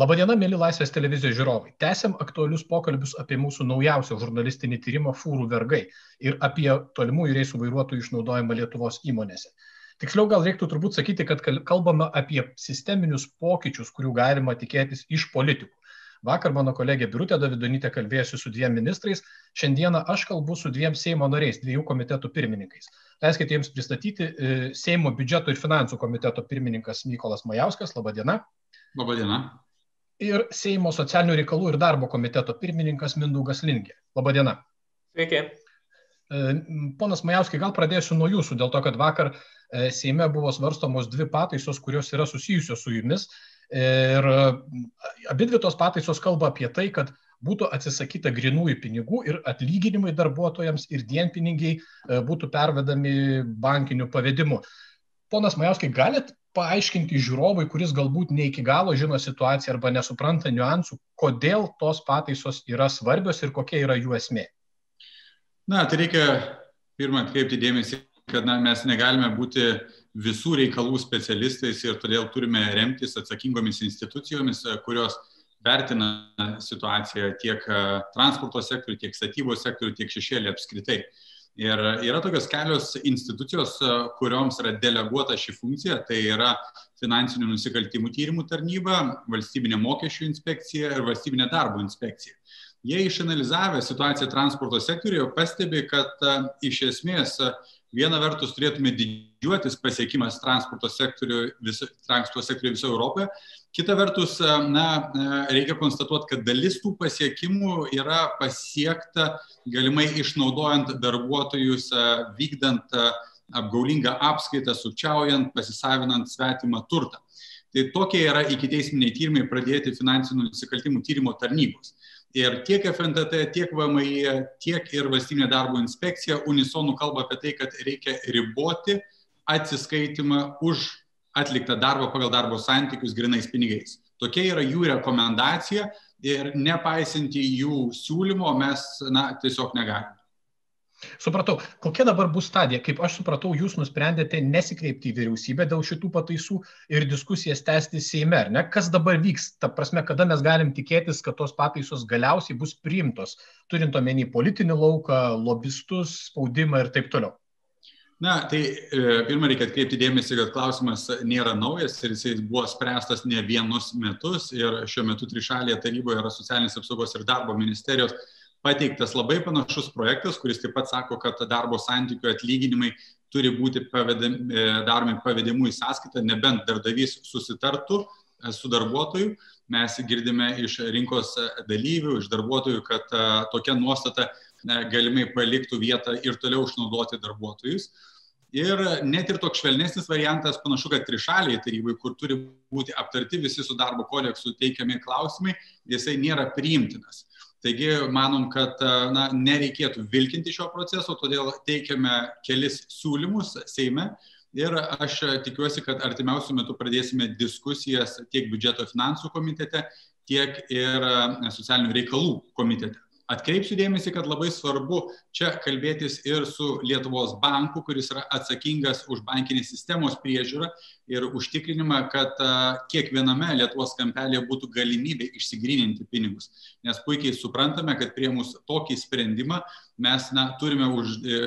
Labadiena, mėly Laisvės televizijos žiūrovai. Tęsiam aktualius pokalbius apie mūsų naujausią žurnalistinį tyrimą Fūrų vergai ir apie tolimųjų reisų vairuotojų išnaudojimą Lietuvos įmonėse. Tiksliau gal reiktų turbūt sakyti, kad kalbame apie sisteminius pokyčius, kurių galima tikėtis iš politikų. Vakar mano kolegė Birutė Davidonytė kalbėjusi su dviem ministrais, šiandieną aš kalbu su dviem Seimo nariais, dviejų komitetų pirmininkais. Leiskite jiems pristatyti e, Seimo biudžeto ir finansų komiteto pirmininkas Mykolas Majauskas. Labadiena. Labadiena ir Seimo socialinių reikalų ir darbo komiteto pirmininkas Mindaugas Lingė. Labadiena. Sveiki. E, ponas Majauskai, gal pradėsiu nuo jūsų, dėl to, kad vakar e, Seime buvo svarstomos dvi pataisos, kurios yra susijusios su jumis. Ir e, abi dvi tos pataisos kalba apie tai, kad būtų atsisakyta grinųjų pinigų ir atlyginimai darbuotojams ir dienpinigiai būtų pervedami bankiniu pavedimu. Ponas Majauskai, galit paaiškinti žiūrovui, kuris galbūt ne iki galo žino situaciją arba nesupranta niuansų, kodėl tos pataisos yra svarbios ir kokia yra jų esmė? Na, tai reikia pirmą atkreipti dėmesį, kad na, mes negalime būti visų reikalų specialistais ir todėl turime remtis atsakingomis institucijomis, kurios vertina situaciją tiek transporto sektorių, tiek statybos sektorių, tiek šešėlį apskritai. Ir yra tokios kelios institucijos, e, kurioms yra deleguota ši funkcija, tai yra finansinių nusikaltimų tyrimų tarnyba, valstybinė mokesčių inspekcija ir valstybinė darbo inspekcija. Jie išanalizavę situaciją transporto sektorijoje pastebi, kad e, iš esmės e, viena vertus turėtume didžiuotis pasiekimas transporto sektoriuje viso, transporto sektoriuje visoje Europoje, kita vertus, na, reikia konstatuoti, kad dalis tų pasiekimų yra pasiekta galimai išnaudojant darbuotojus, vykdant apgaulingą apskaitą, sukčiaujant, pasisavinant svetimą turtą. Tai tokie yra ikiteisminiai tyrimai pradėti finansinių nusikaltimų tyrimo tarnybos. Ir tiek FNTT, tiek VMI, tiek ir valstybinė darbo inspekcija unisonų kalba apie tai, kad reikia riboti atsiskaitimą už atliktą darbą pagal darbo santykius grinais pinigais. Tokia yra jų rekomendacija ir nepaisinti jų siūlymo mes na, tiesiog negalime. Supratau, kokia dabar bus stadija? Kaip aš supratau, jūs nusprendėte nesikreipti į vyriausybę dėl šitų pataisų ir diskusijas tęsti Seime, ar ne? Kas dabar vyks? Ta prasme, kada mes galim tikėtis, kad tos pataisos galiausiai bus priimtos, turint omeny politinį lauką, lobistus, spaudimą ir taip toliau? Na, tai e, pirmą reikia atkreipti dėmesį, kad klausimas nėra naujas ir jisai buvo spręstas ne vienus metus ir šiuo metu trišalėje taryboje yra socialinės apsaugos ir darbo ministerijos pateiktas labai panašus projektas, kuris taip pat sako, kad darbo santykių atlyginimai turi būti pavedami, e, daromi pavedimu į sąskaitą, nebent darbdavys susitartų e, su darbuotoju. Mes girdime iš rinkos dalyvių, iš darbuotojų, kad e, tokia nuostata galimai paliktų vietą ir toliau išnaudoti darbuotojus. Ir net ir toks švelnesnis variantas, panašu, kad trišaliai tarybai, kur turi būti aptarti visi su darbo kodeksu teikiami klausimai, jisai nėra priimtinas. Taigi manom, kad na, nereikėtų vilkinti šio proceso, todėl teikiame kelis siūlymus Seime ir aš tikiuosi, kad artimiausių metų pradėsime diskusijas tiek biudžeto finansų komitete, tiek ir socialinių reikalų komitete. Atkreipsiu dėmesį, kad labai svarbu čia kalbėtis ir su Lietuvos banku, kuris yra atsakingas už bankinės sistemos priežiūrą ir užtikrinimą, kad kiekviename Lietuvos kampelėje būtų galimybė išsigryninti pinigus. Nes puikiai suprantame, kad prie mūsų tokį sprendimą mes na, turime už, e,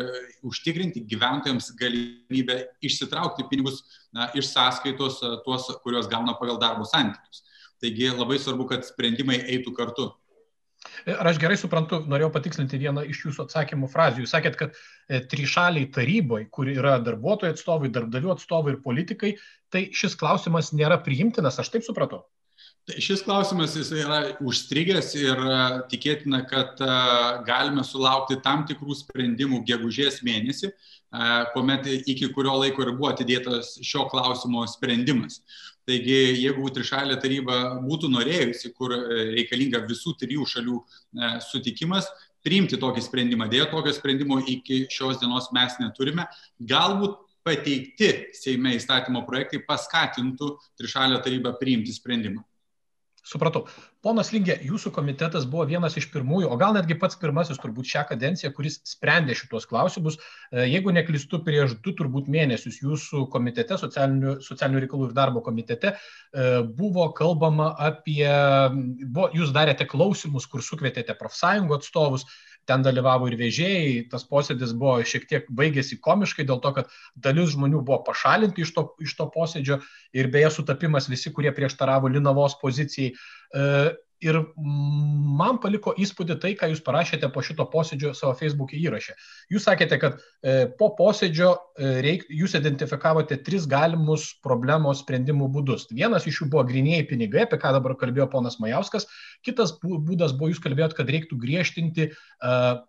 užtikrinti gyventojams galimybę išsitraukti pinigus na, iš sąskaitos tuos, kuriuos gauna pagal darbo santykius. Taigi labai svarbu, kad sprendimai eitų kartu. Ar aš gerai suprantu, norėjau patikslinti vieną iš jūsų atsakymų frazių. Jūs sakėt, kad e, trišaliai taryboje, kur yra darbuotojų atstovai, darbdavių atstovai ir politikai, tai šis klausimas nėra priimtinas, aš taip supratau. Tai šis klausimas jis yra užstrigęs ir e, tikėtina, kad e, galime sulaukti tam tikrų sprendimų gegužės mėnesį, kuomet iki kurio laiko ir buvo atidėtas šio klausimo sprendimas. Taigi, jeigu trišalė taryba būtų norėjusi, kur e, reikalinga visų trijų šalių e, sutikimas, priimti tokį sprendimą. Dėja, tokio sprendimo iki šios dienos mes neturime. Galbūt pateikti Seime įstatymo projektai paskatintų trišalę tarybą priimti sprendimą. Supratau. Ponas Lingė, jūsų komitetas buvo vienas iš pirmųjų, o gal netgi pats pirmasis turbūt šią kadenciją, kuris sprendė šitos klausimus. E, jeigu neklistu, prieš du turbūt mėnesius jūsų komitete, socialinių, socialinių reikalų ir darbo komitete, e, buvo kalbama apie, buvo, jūs darėte klausimus, kur sukvietėte profsąjungų atstovus, ten dalyvavo ir vežėjai, tas posėdis buvo šiek tiek baigėsi komiškai dėl to, kad dalis žmonių buvo pašalinti iš to, iš to posėdžio ir beje sutapimas visi, kurie prieštaravo Linavos pozicijai. E, ir man paliko įspūdį tai, ką jūs parašėte po šito posėdžio savo Facebook įrašę. Jūs sakėte, kad e, po posėdžio e, reik, jūs identifikavote tris galimus problemos sprendimų būdus. Vienas iš jų buvo grinėjai pinigai, apie ką dabar kalbėjo ponas Majauskas. Kitas būdas buvo, jūs kalbėjot, kad reiktų griežtinti uh,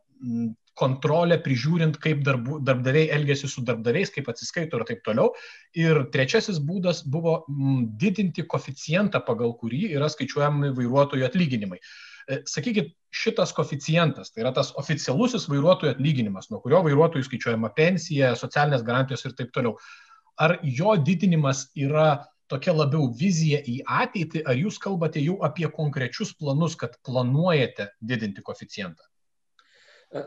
kontrolę, prižiūrint, kaip darbu, darbdaviai elgesi su darbdaviais, kaip atsiskaito ir taip toliau. Ir trečiasis būdas buvo mm, didinti koficijantą, pagal kurį yra skaičiuojami vairuotojų atlyginimai. E, sakykit, šitas koficijantas, tai yra tas oficialusis vairuotojų atlyginimas, nuo kurio vairuotojų skaičiuojama pensija, socialinės garantijos ir taip toliau. Ar jo didinimas yra tokia labiau vizija į ateitį, ar jūs kalbate jau apie konkrečius planus, kad planuojate didinti koficijantą?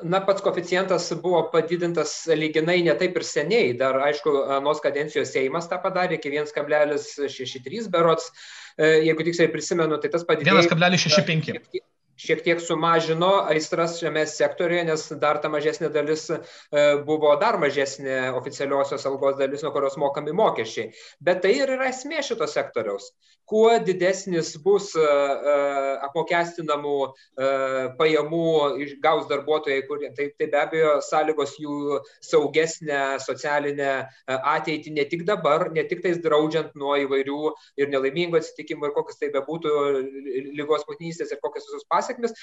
Na, pats koficijantas buvo padidintas lyginai ne taip ir seniai. Dar, aišku, anos kadencijos Seimas tą padarė iki 1,63 berots. E, jeigu tiksliai prisimenu, tai tas padidėjo. 1,65 šiek tiek sumažino aistras šiame sektoriuje, nes dar ta mažesnė dalis e, buvo dar mažesnė oficialiosios algos dalis, nuo kurios mokami mokesčiai. Bet tai ir yra esmė šito sektoriaus. Kuo didesnis bus e, e, apmokestinamų pajamų gaus darbuotojai, kurie, tai, tai be abejo sąlygos jų saugesnę socialinę ateitį ne tik dabar, ne tik tais draudžiant nuo įvairių ir nelaimingų atsitikimų ir kokius tai bebūtų lygos motinystės ir kokios visos pasiekmes pasiekmes,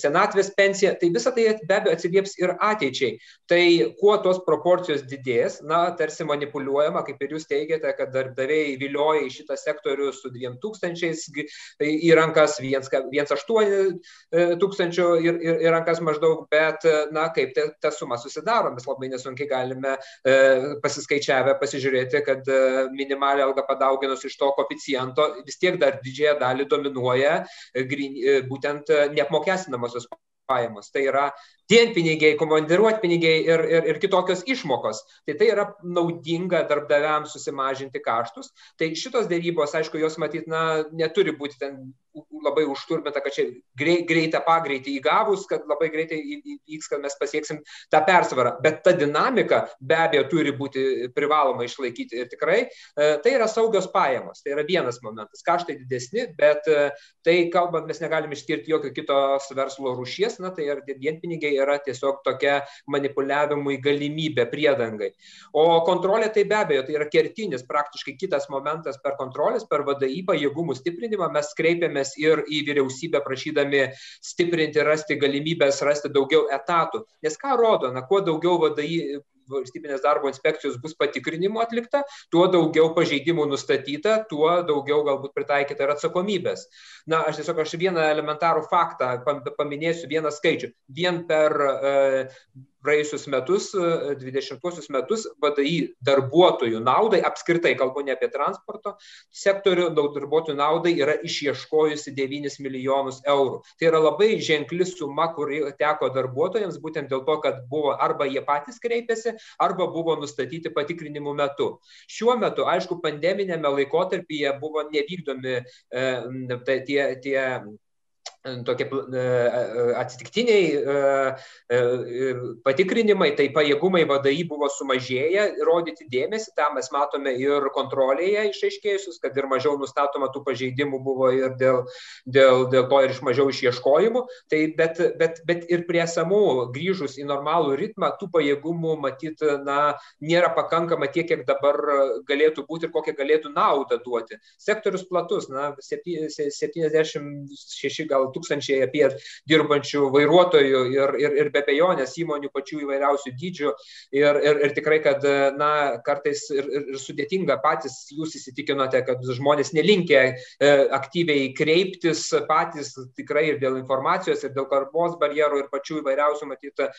senatvės pensija, tai visa tai be abejo atsilieps ir ateičiai. Tai kuo tos proporcijos didės, na, tarsi manipuliuojama, kaip ir jūs teigiate, kad darbdaviai vilioja į šitą sektorių su 2000 į rankas 1,8 e, tūkstančių ir, ir, ir rankas maždaug, bet, na, kaip ta, ta suma susidaro, mes labai nesunkiai galime e, pasiskaičiavę pasižiūrėti, kad e, minimalią algą padauginus iš to koficijanto vis tiek dar didžiąją dalį dominuoja e, grin, e, būtent neapmokestinamosios pajamos. Tai yra dienpinigiai, komandiruotpinigiai ir, ir, ir kitokios išmokos. Tai tai yra naudinga darbdaviams susimažinti kaštus. Tai šitos dėrybos, aišku, jos matyt, na, neturi būti ten labai užturbinta, kad čia greitą pagreitį įgavus, kad labai greitai įvyks, kad mes pasieksim tą persvarą. Bet ta dinamika be abejo turi būti privaloma išlaikyti. Ir tikrai e, tai yra saugios pajamos. Tai yra vienas momentas. Kaštai didesni, bet e, tai kalbant, mes negalim išskirti jokio kitos verslo rūšies, na tai ir dienpinigiai yra tiesiog tokia manipuliavimui galimybė priedangai. O kontrolė tai be abejo, tai yra kertinis praktiškai kitas momentas per kontrolės, per VDI pajėgumų stiprinimą. Mes kreipiamės ir į vyriausybę prašydami stiprinti, rasti galimybės, rasti daugiau etatų. Nes ką rodo, na, kuo daugiau VDI valstybinės darbo inspekcijos bus patikrinimų atlikta, tuo daugiau pažeidimų nustatyta, tuo daugiau galbūt pritaikyta ir atsakomybės. Na, aš tiesiog aš vieną elementarų faktą paminėsiu, vieną skaičių. Vien per e, praėjusius metus, 20 metus, VDI darbuotojų naudai, apskritai kalbu ne apie transporto sektorių, daug darbuotojų naudai yra išieškojusi 9 milijonus eurų. Tai yra labai ženkli suma, kuri teko darbuotojams, būtent dėl to, kad buvo arba jie patys kreipėsi, arba buvo nustatyti patikrinimų metu. Šiuo metu, aišku, pandeminėme laikotarpyje buvo nevykdomi e, tai, tie, tie tokie e, e, atsitiktiniai e, patikrinimai, tai pajėgumai vadai buvo sumažėję, rodyti dėmesį, tą mes matome ir kontrolėje išaiškėjusius, kad ir mažiau nustatoma tų pažeidimų buvo ir dėl, dėl, dėl to ir iš mažiau išieškojimų, tai bet, bet, bet ir prie samų grįžus į normalų ritmą, tų pajėgumų matyt, na, nėra pakankama tiek, kiek dabar galėtų būti ir kokią galėtų naudą duoti. Sektorius platus, na, 76 gal tūkstančiai apie dirbančių vairuotojų ir, ir, ir be bejonės įmonių pačių įvairiausių dydžių. Ir, ir, ir tikrai, kad na, kartais ir, ir sudėtinga patys jūs įsitikinote, kad žmonės nelinkia e, aktyviai kreiptis patys tikrai ir dėl informacijos, ir dėl karbos barjerų, ir pačių įvairiausių matyt e,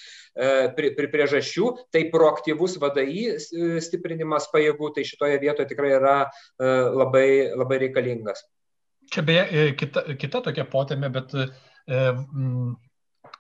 pri, pri, priežasčių. Tai proaktyvus vadai e, stiprinimas pajėgų, tai šitoje vietoje tikrai yra labai, labai reikalingas. Čia beje kita, kita tokia potėmė, bet e, m,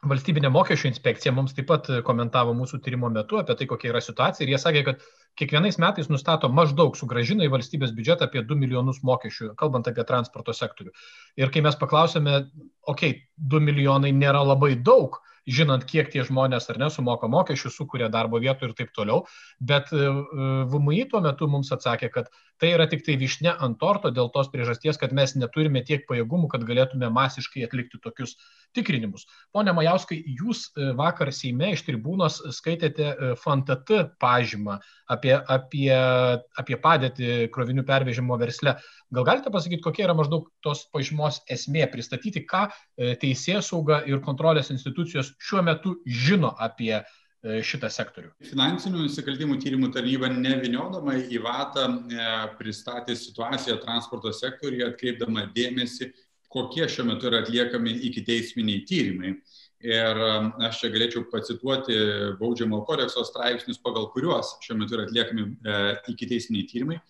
Valstybinė mokesčių inspekcija mums taip pat komentavo mūsų tyrimo metu apie tai, kokia yra situacija ir jie sakė, kad kiekvienais metais nustato maždaug sugražina į valstybės biudžetą apie 2 milijonus mokesčių, kalbant apie transporto sektorių. Ir kai mes paklausėme, okei, okay, 2 milijonai nėra labai daug, žinant, kiek tie žmonės ar nesumoka mokesčių, sukuria darbo vietų ir taip toliau. Bet e, e, VMI tuo metu mums atsakė, kad tai yra tik tai višne ant torto dėl tos priežasties, kad mes neturime tiek pajėgumų, kad galėtume masiškai atlikti tokius tikrinimus. Pone Majauskai, jūs e, vakar Seime iš tribūnos skaitėte FNTT pažymą apie, apie, apie padėtį krovinių pervežimo versle. Gal galite pasakyti, kokia yra maždaug tos pažymos esmė, pristatyti, ką teisės sauga ir kontrolės institucijos šiuo metu žino apie e, šitą sektorių. Finansinių nusikaltimų tyrimų tarnyba neviniodama į vatą e, pristatė situaciją transporto sektoriuje, atkreipdama dėmesį, kokie šiuo metu yra atliekami iki teisminiai tyrimai. Ir e, aš čia galėčiau pacituoti baudžiamo kodekso straipsnius, pagal kuriuos šiuo metu yra atliekami e, iki teisminiai tyrimai.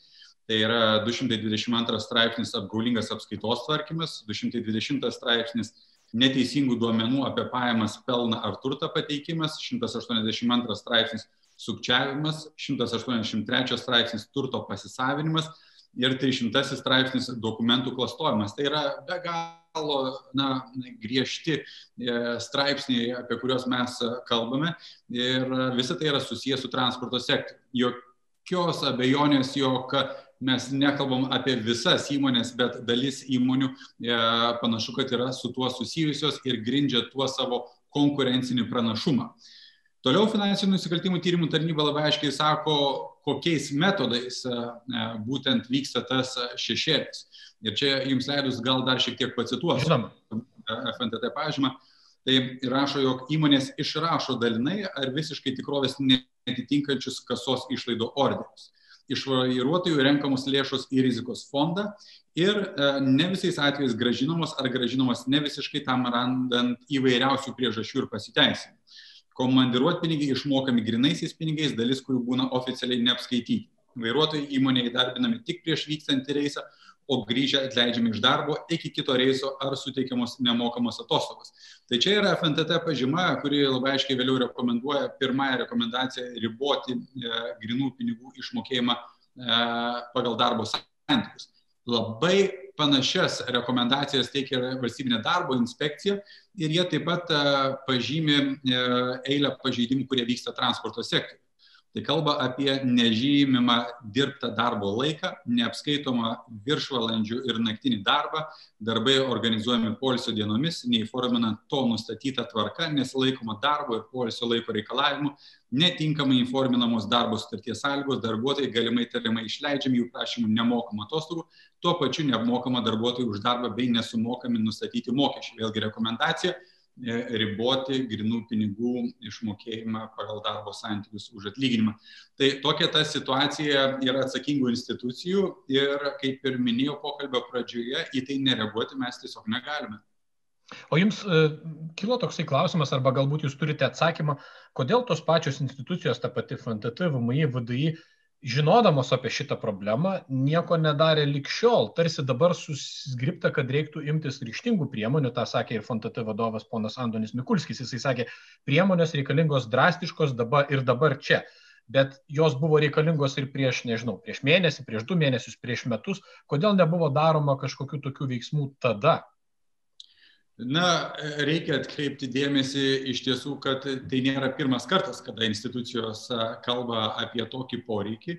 Tai yra 222 straipsnis apgaulingas apskaitos tvarkymas, 220 straipsnis neteisingų duomenų apie pajamas, pelną ar turtą pateikimas, 182 straipsnis sukčiavimas, 183 straipsnis turto pasisavinimas ir 300 straipsnis dokumentų klastojimas. Tai yra be galo na, griežti e, straipsniai, apie kuriuos mes kalbame ir visa tai yra susijęs su transporto sektoriu. Jokios abejonės, jog mes nekalbam apie visas įmonės, bet dalis įmonių e, panašu, kad yra su tuo susijusios ir grindžia tuo savo konkurencinį pranašumą. Toliau finansinių nusikaltimų tyrimų tarnyba labai aiškiai sako, kokiais metodais e, e, būtent vyksta tas šešėlis. Ir čia jums leidus gal dar šiek tiek pacituosiu FNTT pažymą. Tai rašo, jog įmonės išrašo dalinai ar visiškai tikrovės netitinkančius kasos išlaidų orderius iš vairuotojų renkamos lėšos į rizikos fondą ir e, ne visais atvejais gražinamos ar gražinamos ne visiškai tam randant įvairiausių priežasčių ir pasiteisinimų. Komandiruotpinigiai išmokami grinaisiais pinigais, dalis kurių būna oficialiai neapskaityti. Vairuotojai įmonėje įdarbinami tik prieš vykstant į reisą, o grįžę atleidžiami iš darbo iki kito reiso ar suteikiamos nemokamos atostogos. Tai čia yra FNTT pažyma, kuri labai aiškiai vėliau rekomenduoja pirmąją rekomendaciją riboti e, grinų pinigų išmokėjimą e, pagal darbo santykius. Labai panašias rekomendacijas teikia valstybinė darbo inspekcija ir jie taip pat e, pažymi e, eilę pažeidimų, kurie vyksta transporto sektoriuje. Tai kalba apie nežymimą dirbtą darbo laiką, neapskaitomą viršvalandžių ir naktinį darbą, darbai organizuojami polisio dienomis, neįforminant to nustatytą tvarką, nesilaikoma darbo ir polisio laiko reikalavimų, netinkamai informinamos darbo sutarties sąlygos, darbuotojai galimai tariamai išleidžiami jų prašymų nemokamą atostogų, tuo pačiu neapmokama darbuotojų už darbą bei nesumokami nustatyti mokesčiai. Vėlgi rekomendacija riboti grinų pinigų išmokėjimą pagal darbo santykius už atlyginimą. Tai tokia ta situacija yra atsakingų institucijų ir, kaip ir minėjau pokalbio pradžioje, į tai nereaguoti mes tiesiog negalime. O jums e, kilo toksai klausimas, arba galbūt jūs turite atsakymą, kodėl tos pačios institucijos, ta pati FNTT, VMI, VDI, žinodamos apie šitą problemą, nieko nedarė likščiol. Tarsi dabar susgripta, kad reiktų imtis ryštingų priemonių, tą sakė ir FNTT vadovas ponas Andonis Mikulskis. Jisai sakė, priemonės reikalingos drastiškos dabar ir dabar čia. Bet jos buvo reikalingos ir prieš, nežinau, prieš mėnesį, prieš du mėnesius, prieš metus. Kodėl nebuvo daroma kažkokių tokių veiksmų tada? Na, reikia atkreipti dėmesį iš tiesų, kad tai nėra pirmas kartas, kada institucijos kalba apie tokį poreikį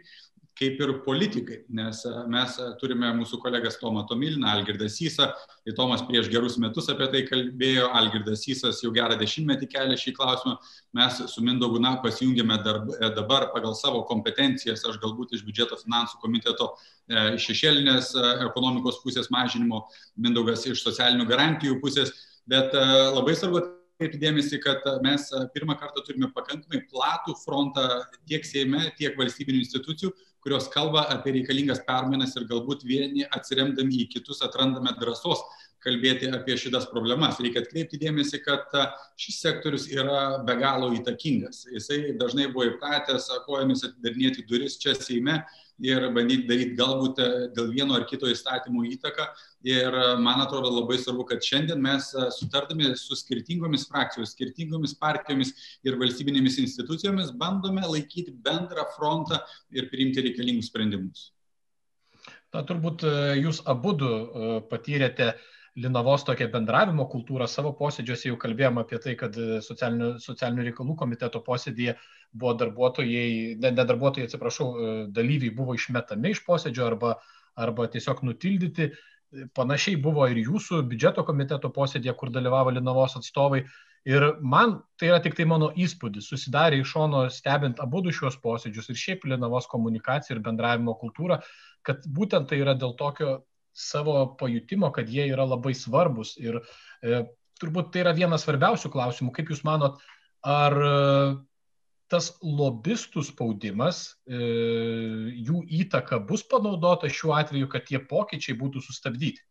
kaip ir politikai, nes e, mes e, turime mūsų kolegas Tomą Tomiliną, Algirdą Sysą, tai Tomas prieš gerus metus apie tai kalbėjo, Algirdas Sysas jau gerą dešimtmetį kelia šį klausimą, mes su Mindaugu na, pasijungėme darb, e, dabar pagal savo kompetencijas, aš galbūt iš biudžeto finansų komiteto šešėlinės ekonomikos pusės mažinimo, Mindaugas iš socialinių garantijų pusės, bet labai svarbu atkreipti dėmesį, kad mes pirmą kartą turime pakankamai platų frontą tiek Seime, tiek valstybinių institucijų, kurios kalba apie reikalingas permainas ir galbūt vieni atsiremdami į kitus atrandame drąsos kalbėti apie šitas problemas. Reikia atkreipti dėmesį, kad šis sektorius yra be galo įtakingas. Jisai dažnai buvo įpratęs kojomis atidarinėti duris čia Seime ir bandyti daryti galbūt dėl vieno ar kito įstatymo įtaką. Ir man atrodo labai svarbu, kad šiandien mes sutardami su skirtingomis frakcijomis, skirtingomis partijomis ir valstybinėmis institucijomis bandome laikyti bendrą frontą ir priimti reikalingus sprendimus. Na, turbūt jūs abu patyrėte uh, Linavos tokią bendravimo kultūrą savo posėdžiuose jau kalbėjom apie tai, kad socialinių, socialinių reikalų komiteto posėdėje buvo darbuotojai, ne, ne darbuotojai, atsiprašau, dalyviai buvo išmetami iš posėdžio arba, arba tiesiog nutildyti. Panašiai buvo ir jūsų biudžeto komiteto posėdėje, kur dalyvavo Linavos atstovai. Ir man tai yra tik tai mano įspūdis, susidarė iš šono stebint abu šios posėdžius ir šiaip Linavos komunikaciją ir bendravimo kultūrą, kad būtent tai yra dėl tokio savo pajutimo, kad jie yra labai svarbus. Ir e, turbūt tai yra vienas svarbiausių klausimų. Kaip Jūs manot, ar e, tas lobistų spaudimas, e, jų įtaka bus panaudota šiuo atveju, kad tie pokyčiai būtų sustabdyti?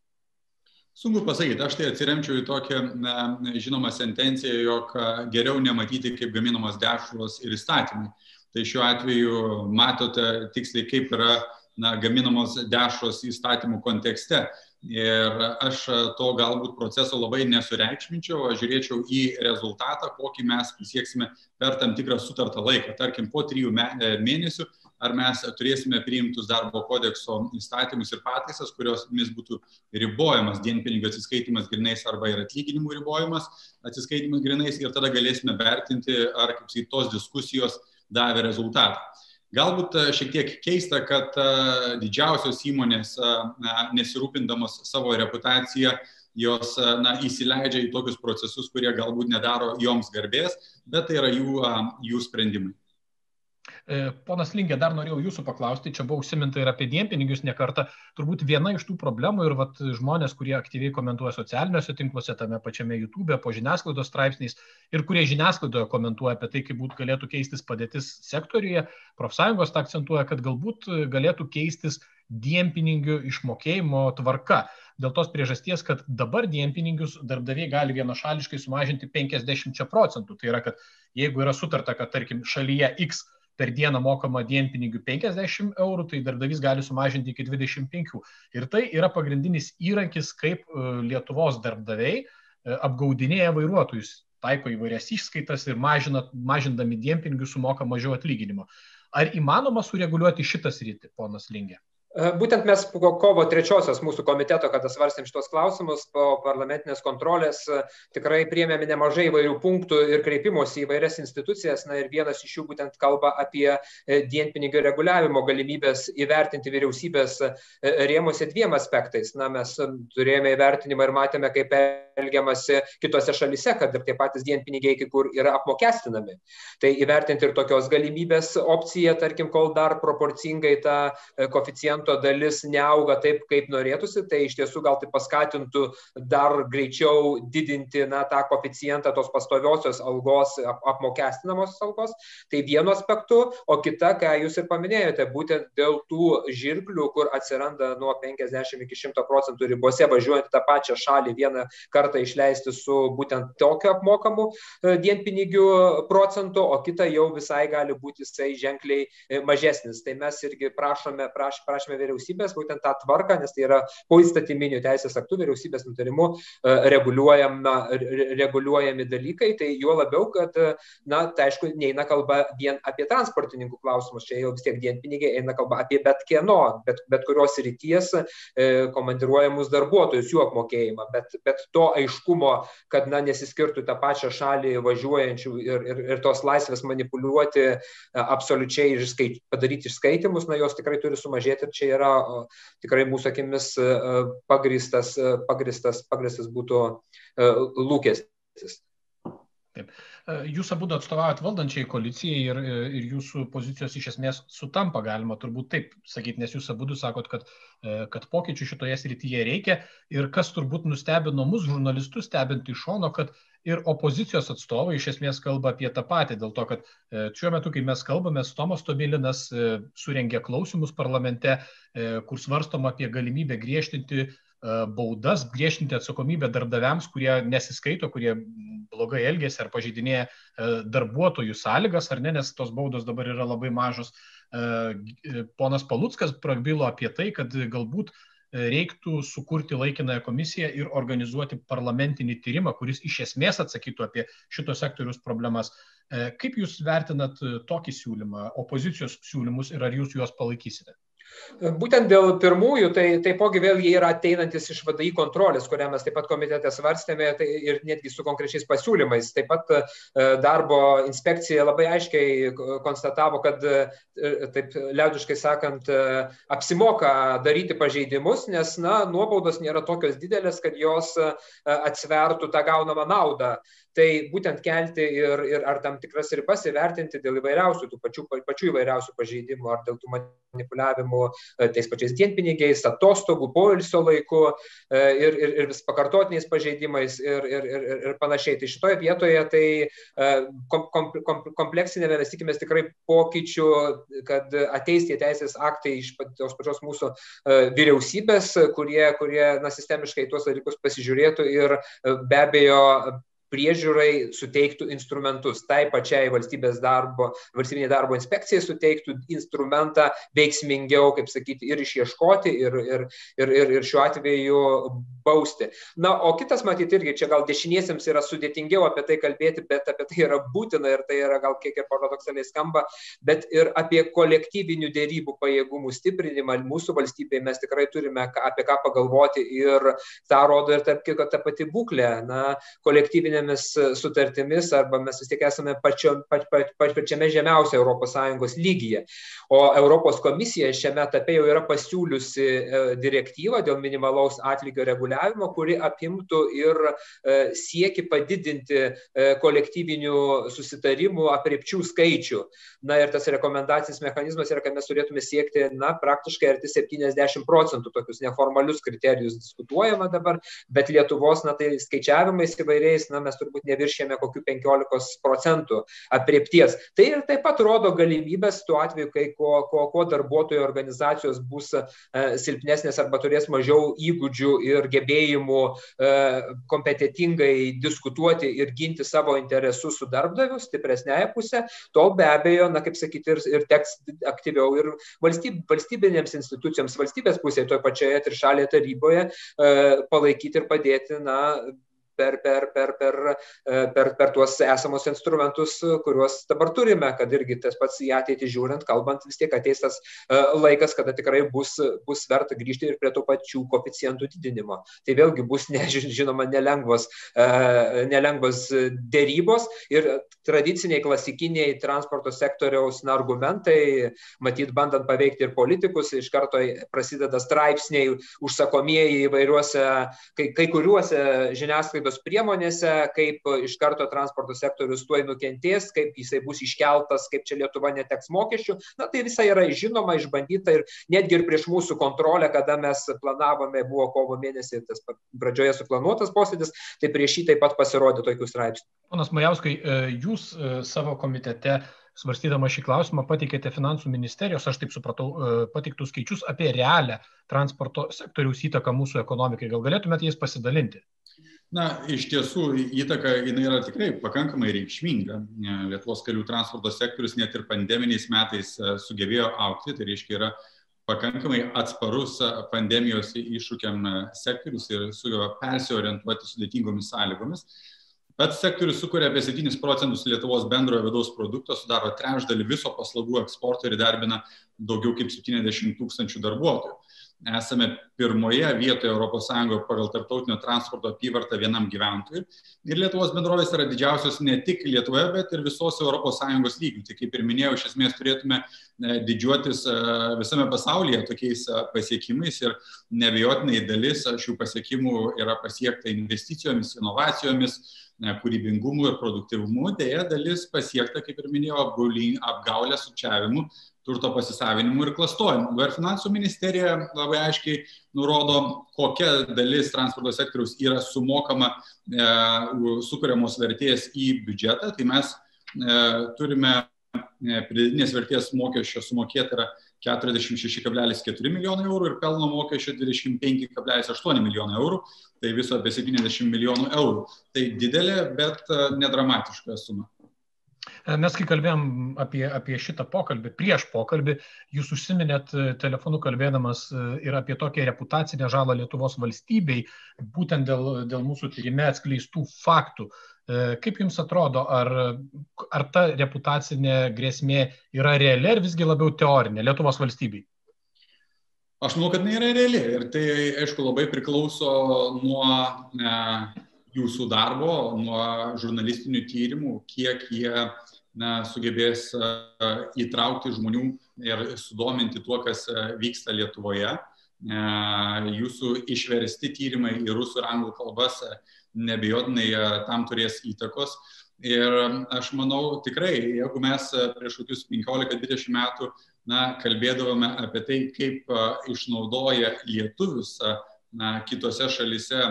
Sunku pasakyti, aš tai atsiremčiau į tokią na, žinomą sentenciją, jog geriau nematyti, kaip gaminamos dešros ir įstatymai. Tai šiuo atveju matote tiksliai, kaip yra na, gaminamos dešros įstatymų kontekste. Ir aš to galbūt proceso labai nesureikšminčiau, aš žiūrėčiau į rezultatą, kokį mes pasieksime per tam tikrą sutartą laiką. Tarkim, po trijų mėnesių, ar mes turėsime priimtus darbo kodekso įstatymus ir pataisas, kuriomis būtų ribojamas dienpinigių atsiskaitimas grinais arba ir atlyginimų ribojimas atsiskaitimas grinais ir tada galėsime vertinti, ar kaip sakyt, tos diskusijos davė rezultatą. Galbūt e, šiek tiek keista, kad e, didžiausios įmonės, e, nesirūpindamos savo reputaciją, jos na, įsileidžia į tokius procesus, kurie galbūt nedaro joms garbės, bet tai yra jų, jų sprendimai. E, ponas Linkė, dar norėjau jūsų paklausti, čia buvo užsiminta ir apie dienpinigius nekartą. Turbūt viena iš tų problemų ir vat, žmonės, kurie aktyviai komentuoja socialiniuose tinkluose, tame pačiame YouTube, po žiniasklaidos straipsniais ir kurie žiniasklaidoje komentuoja apie tai, kaip būt, galėtų keistis padėtis sektoriuje, profsąjungos tą akcentuoja, kad galbūt galėtų keistis dienpinigių išmokėjimo tvarka. Dėl tos priežasties, kad dabar dienpinigius darbdaviai gali vienašališkai sumažinti 50 procentų. Tai yra, kad jeigu yra sutarta, kad tarkim šalyje X per dieną mokama dienpinigių 50 eurų, tai darbdavys gali sumažinti iki 25. Ir tai yra pagrindinis įrankis, kaip e, Lietuvos darbdaviai e, apgaudinėja vairuotojus, taiko įvairias išskaitas ir mažina, mažindami dienpinigių sumoka mažiau atlyginimo. Ar įmanoma sureguliuoti šitą sritį, ponas Lingė? E, būtent mes po kovo trečiosios mūsų komiteto, kada svarstėm šitos klausimus, po parlamentinės kontrolės e, tikrai priemėme nemažai įvairių punktų ir kreipimosi į vairias institucijas. Na ir vienas iš jų būtent kalba apie e, dienpinigių reguliavimo galimybės įvertinti vyriausybės rėmose dviem aspektais. Na, mes turėjome įvertinimą ir matėme, kaip elgiamasi kitose šalise, kad ir tie patys dienpinigiai kai kur yra apmokestinami. Tai įvertinti ir tokios galimybės opcija, tarkim, kol dar proporcingai ta koficijantų procento dalis neauga taip, kaip norėtųsi, tai iš tiesų gal tai paskatintų dar greičiau didinti na, tą koficijantą tos pastoviosios algos, ap apmokestinamosios algos. Tai vienu aspektu, o kita, ką jūs ir paminėjote, būtent dėl tų žirklių, kur atsiranda nuo 50 iki 100 procentų ribose važiuojant tą pačią šalį vieną kartą išleisti su būtent tokiu apmokamu e, dienpinigių procentu, o kita jau visai gali būti jisai ženkliai e, mažesnis. Tai mes irgi prašome, praš, prašome prašome vyriausybės būtent tą tvarką, nes tai yra po įstatyminių teisės aktų vyriausybės nutarimu e, reguliuojami dalykai, tai juo labiau, kad, na, tai aišku, neina kalba vien apie transportininkų klausimus, čia jau vis tiek dienpinigiai eina kalba apie bet kieno, bet, bet kurios ryties e, komandiruojamus darbuotojus, jų apmokėjimą, bet, bet to aiškumo, kad, na, nesiskirtų tą pačią šalį važiuojančių ir, ir, ir tos laisvės manipuliuoti e, absoliučiai ir skait, padaryti išskaitimus, na, jos tikrai turi sumažėti ir čia čia yra tikrai mūsų akimis e, pagristas, e, pagristas, pagristas būtų e, lūkestis. Taip. Jūs abu atstovaujat valdančiai koalicijai ir, ir jūsų pozicijos iš esmės sutampa, galima turbūt taip sakyti, nes jūs abu sakot, kad, kad pokyčių šitoje srityje reikia ir kas turbūt nustebino mus, žurnalistus, stebint iš šono, kad ir opozicijos atstovai iš esmės kalba apie tą patį, dėl to, kad e, šiuo metu, kai mes kalbame, Tomas Tomilinas e, surengė klausimus parlamente, e, kur svarstom apie galimybę griežtinti baudas, griežtinti atsakomybę darbdaviams, kurie nesiskaito, kurie blogai elgėsi ar pažeidinėja darbuotojų sąlygas, ar ne, nes tos baudos dabar yra labai mažos. Ponas Palutskas prabilo apie tai, kad galbūt reiktų sukurti laikinąją komisiją ir organizuoti parlamentinį tyrimą, kuris iš esmės atsakytų apie šito sektorius problemas. Kaip Jūs vertinat tokį siūlymą, opozicijos siūlymus ir ar Jūs juos palaikysite? Būtent dėl pirmųjų, tai taipogi vėl jie yra ateinantis iš VDI kontrolės, kurią mes taip pat komitete svarstėme tai ir netgi su konkrečiais pasiūlymais. Taip pat e, darbo inspekcija labai aiškiai konstatavo, kad, e, taip liaudiškai sakant, e, apsimoka daryti pažeidimus, nes na, nuobaudos nėra tokios didelės, kad jos atsvertų tą gaunamą naudą tai būtent kelti ir, ir ar tam tikras ribas įvertinti dėl įvairiausių, tų pačių, pačių įvairiausių pažeidimų, ar dėl tų manipuliavimų e, tais pačiais dienpinigiais, atostogų, poilsio laiku e, ir, ir, ir vis pakartotiniais pažeidimais ir, ir, ir, ir panašiai. Tai šitoje vietoje tai e, kom, kom, kom, kompleksinėme mes tikimės tikrai pokyčių, kad ateis tie teisės aktai iš tos pačios mūsų vyriausybės, kurie, kurie na, sistemiškai tuos dalykus pasižiūrėtų ir be abejo priežiūrai suteiktų instrumentus. Tai pačiai valstybės darbo, valstybinė darbo inspekcijai suteiktų instrumentą veiksmingiau, kaip sakyti, ir išieškoti, ir, ir, ir, ir, ir šiuo atveju bausti. Na, o kitas, matyti, irgi čia gal dešiniesiems yra sudėtingiau apie tai kalbėti, bet apie tai yra būtina ir tai yra gal kiek ir paradoksaliai skamba, bet ir apie kolektyvinių dėrybų pajėgumų stiprinimą mūsų valstybėje mes tikrai turime apie ką pagalvoti ir tą rodo ir tarp kitko ta pati būklė. Na, kolektyvinė kolektyvinėmis e, sutartimis arba mes vis tiek esame pačio, pač, pač, pač, pačiame žemiausia ES lygyje. O Europos komisija šiame etape jau yra pasiūliusi e, direktyvą dėl minimalaus atlygio reguliavimo, kuri apimtų ir e, sieki padidinti kolektyvinių susitarimų apriepčių skaičių. Na ir tas rekomendacinis mechanizmas yra, kad mes turėtume siekti, na, praktiškai arti 70 procentų tokius neformalius kriterijus diskutuojama dabar, bet Lietuvos, na, tai skaičiavimais įvairiais, na, mes mes turbūt neviršėme kokių 15 procentų apriepties. Tai ir taip pat rodo galimybės tuo atveju, kai ko, ko, ko darbuotojų organizacijos bus e, silpnesnės arba turės mažiau įgūdžių ir gebėjimų e, kompetitingai diskutuoti ir ginti savo interesus su darbdaviu, stipresnėje pusė, tol be abejo, na kaip sakyti, ir, ir teks aktyviau ir valstyb, valstybinėms institucijoms, valstybės pusėje, toje pačioje trišalėje taryboje e, palaikyti ir padėti, na, per, per, per, per, e, per, per tuos esamus instrumentus, kuriuos dabar turime, kad irgi tas pats į ateitį žiūrint, kalbant, vis tiek ateis tas e, laikas, kada tikrai bus, bus verta grįžti ir prie tų pačių koficijantų didinimo. Tai vėlgi bus, ne, žinoma, nelengvos, e, nelengvos dėrybos ir tradiciniai klasikiniai transporto sektoriaus na, argumentai, matyt, bandant paveikti ir politikus, iš karto prasideda straipsniai užsakomieji įvairiuose, kai, kai kuriuose žiniasklaidos žiniasklaidos priemonėse, kaip iš karto transporto sektorius tuoj nukentės, kaip jisai bus iškeltas, kaip čia Lietuva neteks mokesčių. Na tai visai yra žinoma, išbandyta ir netgi ir prieš mūsų kontrolę, kada mes planavome, buvo kovo mėnesį tas pradžioje suplanuotas posėdis, tai prieš jį taip pat pasirodė tokių straipsnių. Ponas Majauskai, e, jūs e, savo komitete svarstydama šį klausimą pateikėte finansų ministerijos, aš taip supratau, e, pateiktus skaičius apie realią transporto sektoriaus įtaką mūsų ekonomikai. Gal galėtumėte jais pasidalinti? Na, iš tiesų, įtaka jinai yra tikrai pakankamai reikšminga. Lietuvos kelių transporto sektorius net ir pandeminiais metais e, sugebėjo aukti, tai reiškia yra pakankamai atsparus pandemijos iššūkiam e, sektorius ir sugeba persiorientuoti sudėtingomis sąlygomis. Pats sektorius sukuria apie 7 procentus Lietuvos bendrojo vidaus produkto, sudaro trečdalį viso paslaugų eksporto ir darbina daugiau kaip 70 tūkstančių darbuotojų esame pirmoje vietoje ES pagal tarptautinio transporto apyvartą vienam gyventojui. Ir Lietuvos bendrovės yra didžiausios ne tik Lietuvoje, bet ir visos ES lygių. Tai kaip ir minėjau, iš esmės turėtume e, didžiuotis e, visame pasaulyje tokiais e, pasiekimais ir nebejotinai dalis šių pasiekimų yra pasiekta investicijomis, inovacijomis, kūrybingumu ir produktivumu, dėja dalis pasiekta, kaip ir minėjau, apgaulė, sukčiavimu turto pasisavinimu ir klastojimu. Ir finansų ministerija labai aiškiai nurodo, kokia dalis transporto sektoriaus yra sumokama e, sukūriamos vertės į biudžetą. Tai mes e, turime e, pridėtinės vertės mokesčio sumokėti yra 46,4 milijonai eurų ir pelno mokesčio 25,8 milijonai eurų, tai viso apie 70 milijonų eurų. Tai didelė, bet e, nedramatiška suma. E, mes kai kalbėjom apie, apie šitą pokalbį, prieš pokalbį, jūs užsiminėt e, telefonu kalbėdamas ir apie tokią reputacinę žalą Lietuvos valstybei, būtent dėl, dėl mūsų tyrime atskleistų faktų. E, kaip Jums atrodo, ar, ar ta reputacinė grėsmė yra reali ar visgi labiau teorinė Lietuvos valstybei? Aš manau, kad jinai yra reali ir tai, aišku, labai priklauso nuo e, jūsų darbo, nuo žurnalistinių tyrimų, kiek jie na, sugebės e, įtraukti žmonių ir sudominti tuo, kas e, vyksta Lietuvoje. E, jūsų išversti tyrimai į rusų ir anglų kalbas nebejotinai e, tam turės įtakos. Ir aš manau tikrai, jeigu mes e, prieš kokius 15-20 metų na, kalbėdavome apie tai, kaip e, išnaudoja lietuvius na, kitose šalise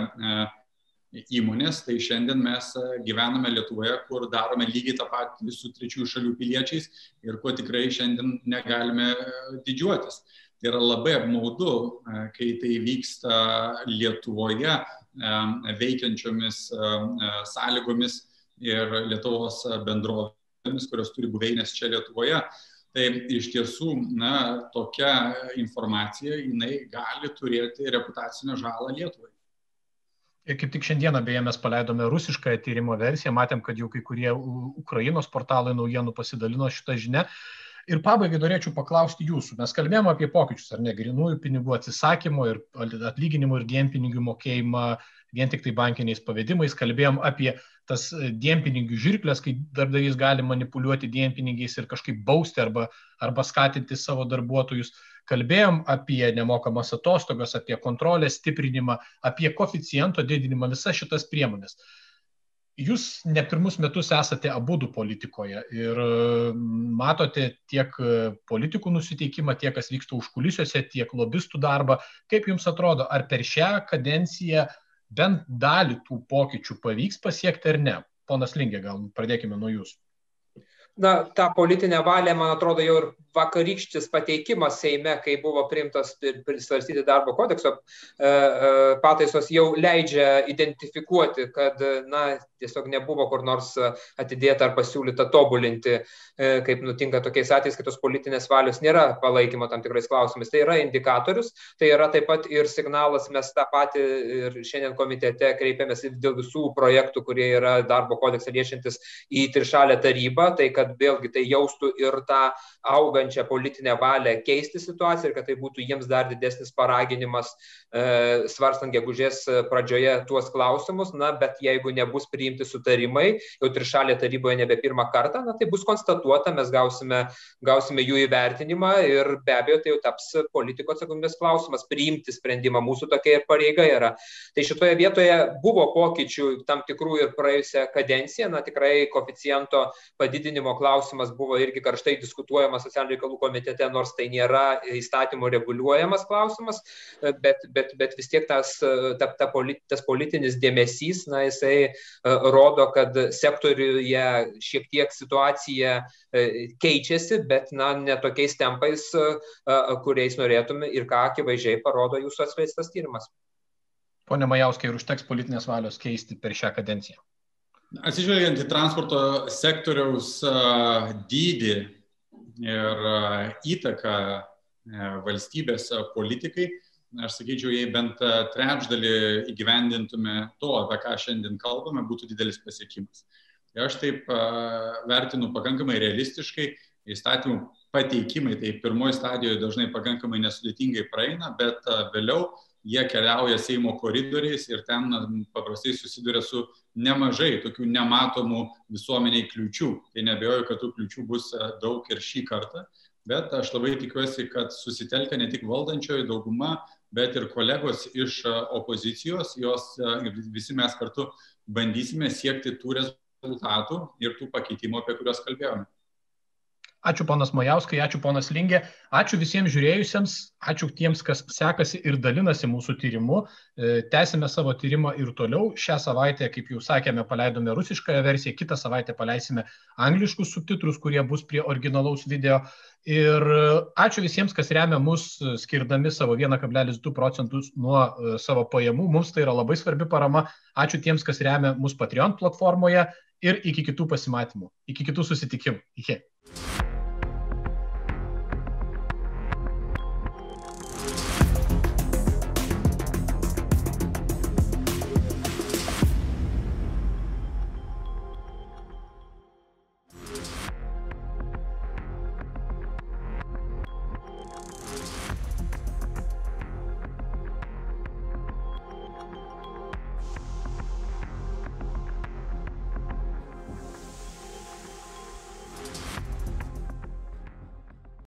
įmonės, tai šiandien mes gyvename Lietuvoje, kur darome lygiai tą patį su trečiųjų šalių piliečiais ir kuo tikrai šiandien negalime didžiuotis. Tai yra labai apmaudu, kai tai vyksta Lietuvoje, veikiančiomis sąlygomis ir Lietuvos bendrovėmis, kurios turi buveinės čia Lietuvoje. Tai iš tiesų, na, tokia informacija, jinai gali turėti reputacinę žalą Lietuvai. Ir kaip tik šiandieną beje mes paleidome rusišką tyrimo versiją, matėm, kad jau kai kurie Ukrainos portalai naujienų pasidalino šitą žinę. Ir pabaigai norėčiau paklausti jūsų. Mes kalbėjome apie pokyčius, ar ne, grinųjų pinigų atsisakymo ir atlyginimų ir dienpinigių mokėjimą vien tik tai bankiniais pavedimais. Kalbėjom apie tas e, dienpinigių žirklės, kai darbdavys gali manipuliuoti dienpinigiais ir kažkaip bausti arba, arba skatinti savo darbuotojus. Kalbėjom apie nemokamas atostogas, apie kontrolės stiprinimą, apie koficijento didinimą, visas šitas priemonės jūs ne pirmus metus esate abudu politikoje ir matote tiek politikų nusiteikimą, tiek kas vyksta užkulisiuose, tiek lobistų darbą. Kaip jums atrodo, ar per šią kadenciją bent dalį tų pokyčių pavyks pasiekti ar ne? Ponas Lingė, gal pradėkime nuo jūsų. Na, tą politinę valią, man atrodo, jau ir vakarykštis pateikimas Seime, kai buvo priimtas svarstyti darbo kodekso e, e, pataisos, jau leidžia identifikuoti, kad na, tiesiog nebuvo kur nors atidėta ar pasiūlyta tobulinti, e, kaip nutinka tokiais atvejais, kai tos politinės valios nėra palaikymo tam tikrais klausimais. Tai yra indikatorius, tai yra taip pat ir signalas, mes tą patį ir šiandien komitete kreipiamės dėl visų projektų, kurie yra darbo kodeksą liečiantis į trišalę tarybą, tai kad vėlgi tai jaustų ir tą augančią politinę valią keisti situaciją ir kad tai būtų jiems dar didesnis paraginimas e, svarstant gegužės pradžioje tuos klausimus, na, bet jeigu nebus priimti sutarimai, jau trišalė taryboje nebe pirmą kartą, na, tai bus konstatuota, mes gausime, gausime jų įvertinimą ir be abejo tai jau taps politiko atsakomybės klausimas priimti sprendimą, mūsų tokia ir pareiga yra. Tai šitoje vietoje buvo pokyčių tam tikrų ir praėjusią kadenciją, na tikrai koficijento padidinimo klausimas buvo irgi karštai diskutuojamas socialinių reikalų komitete, nors tai nėra įstatymų reguliuojamas klausimas, bet, bet, bet vis tiek tas, ta, ta politi, tas politinis dėmesys, na, jisai e, rodo, kad sektoriuje šiek tiek situacija e, keičiasi, bet, na, ne tokiais tempais, e, kuriais norėtume ir ką akivaizdžiai parodo jūsų atskleistas tyrimas. Pone Majauskai, ir užteks politinės valios keisti per šią kadenciją? Atsižvelgiant į transporto sektoriaus dydį, ir įtaką valstybės politikai, aš sakyčiau, jei bent trečdalį įgyvendintume to, apie ką šiandien kalbame, būtų didelis pasiekimas. Ir aš taip e, vertinu pakankamai realistiškai, įstatymų pateikimai, tai pirmoji stadijoje dažnai pakankamai nesudėtingai praeina, bet vėliau jie keliauja Seimo koridoriais ir ten paprastai susiduria su nemažai tokių nematomų visuomeniai kliučių. Tai nebejoju, kad tų kliučių bus e, daug ir šį kartą, bet aš labai tikiuosi, kad susitelkia ne tik valdančioji dauguma, bet ir kolegos iš e, opozicijos, jos e, visi mes kartu bandysime siekti tų rezultatų ir tų pakeitimų, apie kuriuos kalbėjome. Ačiū ponas Majauskai, ačiū ponas Lingė, ačiū visiems žiūrėjusiems, ačiū tiems, kas sekasi ir dalinasi mūsų tyrimu. E, tęsime savo tyrimą ir toliau. Šią savaitę, kaip jau sakėme, paleidome rusiškąją versiją, kitą savaitę paleisime angliškus subtitrus, kurie bus prie originalaus video. Ir ačiū visiems, kas remia mus, skirdami savo 1,2 procentus nuo savo pajamų. Mums tai yra labai svarbi parama. Ačiū tiems, kas remia mus Patreon platformoje ir iki kitų pasimatymų, iki kitų susitikimų. Iki.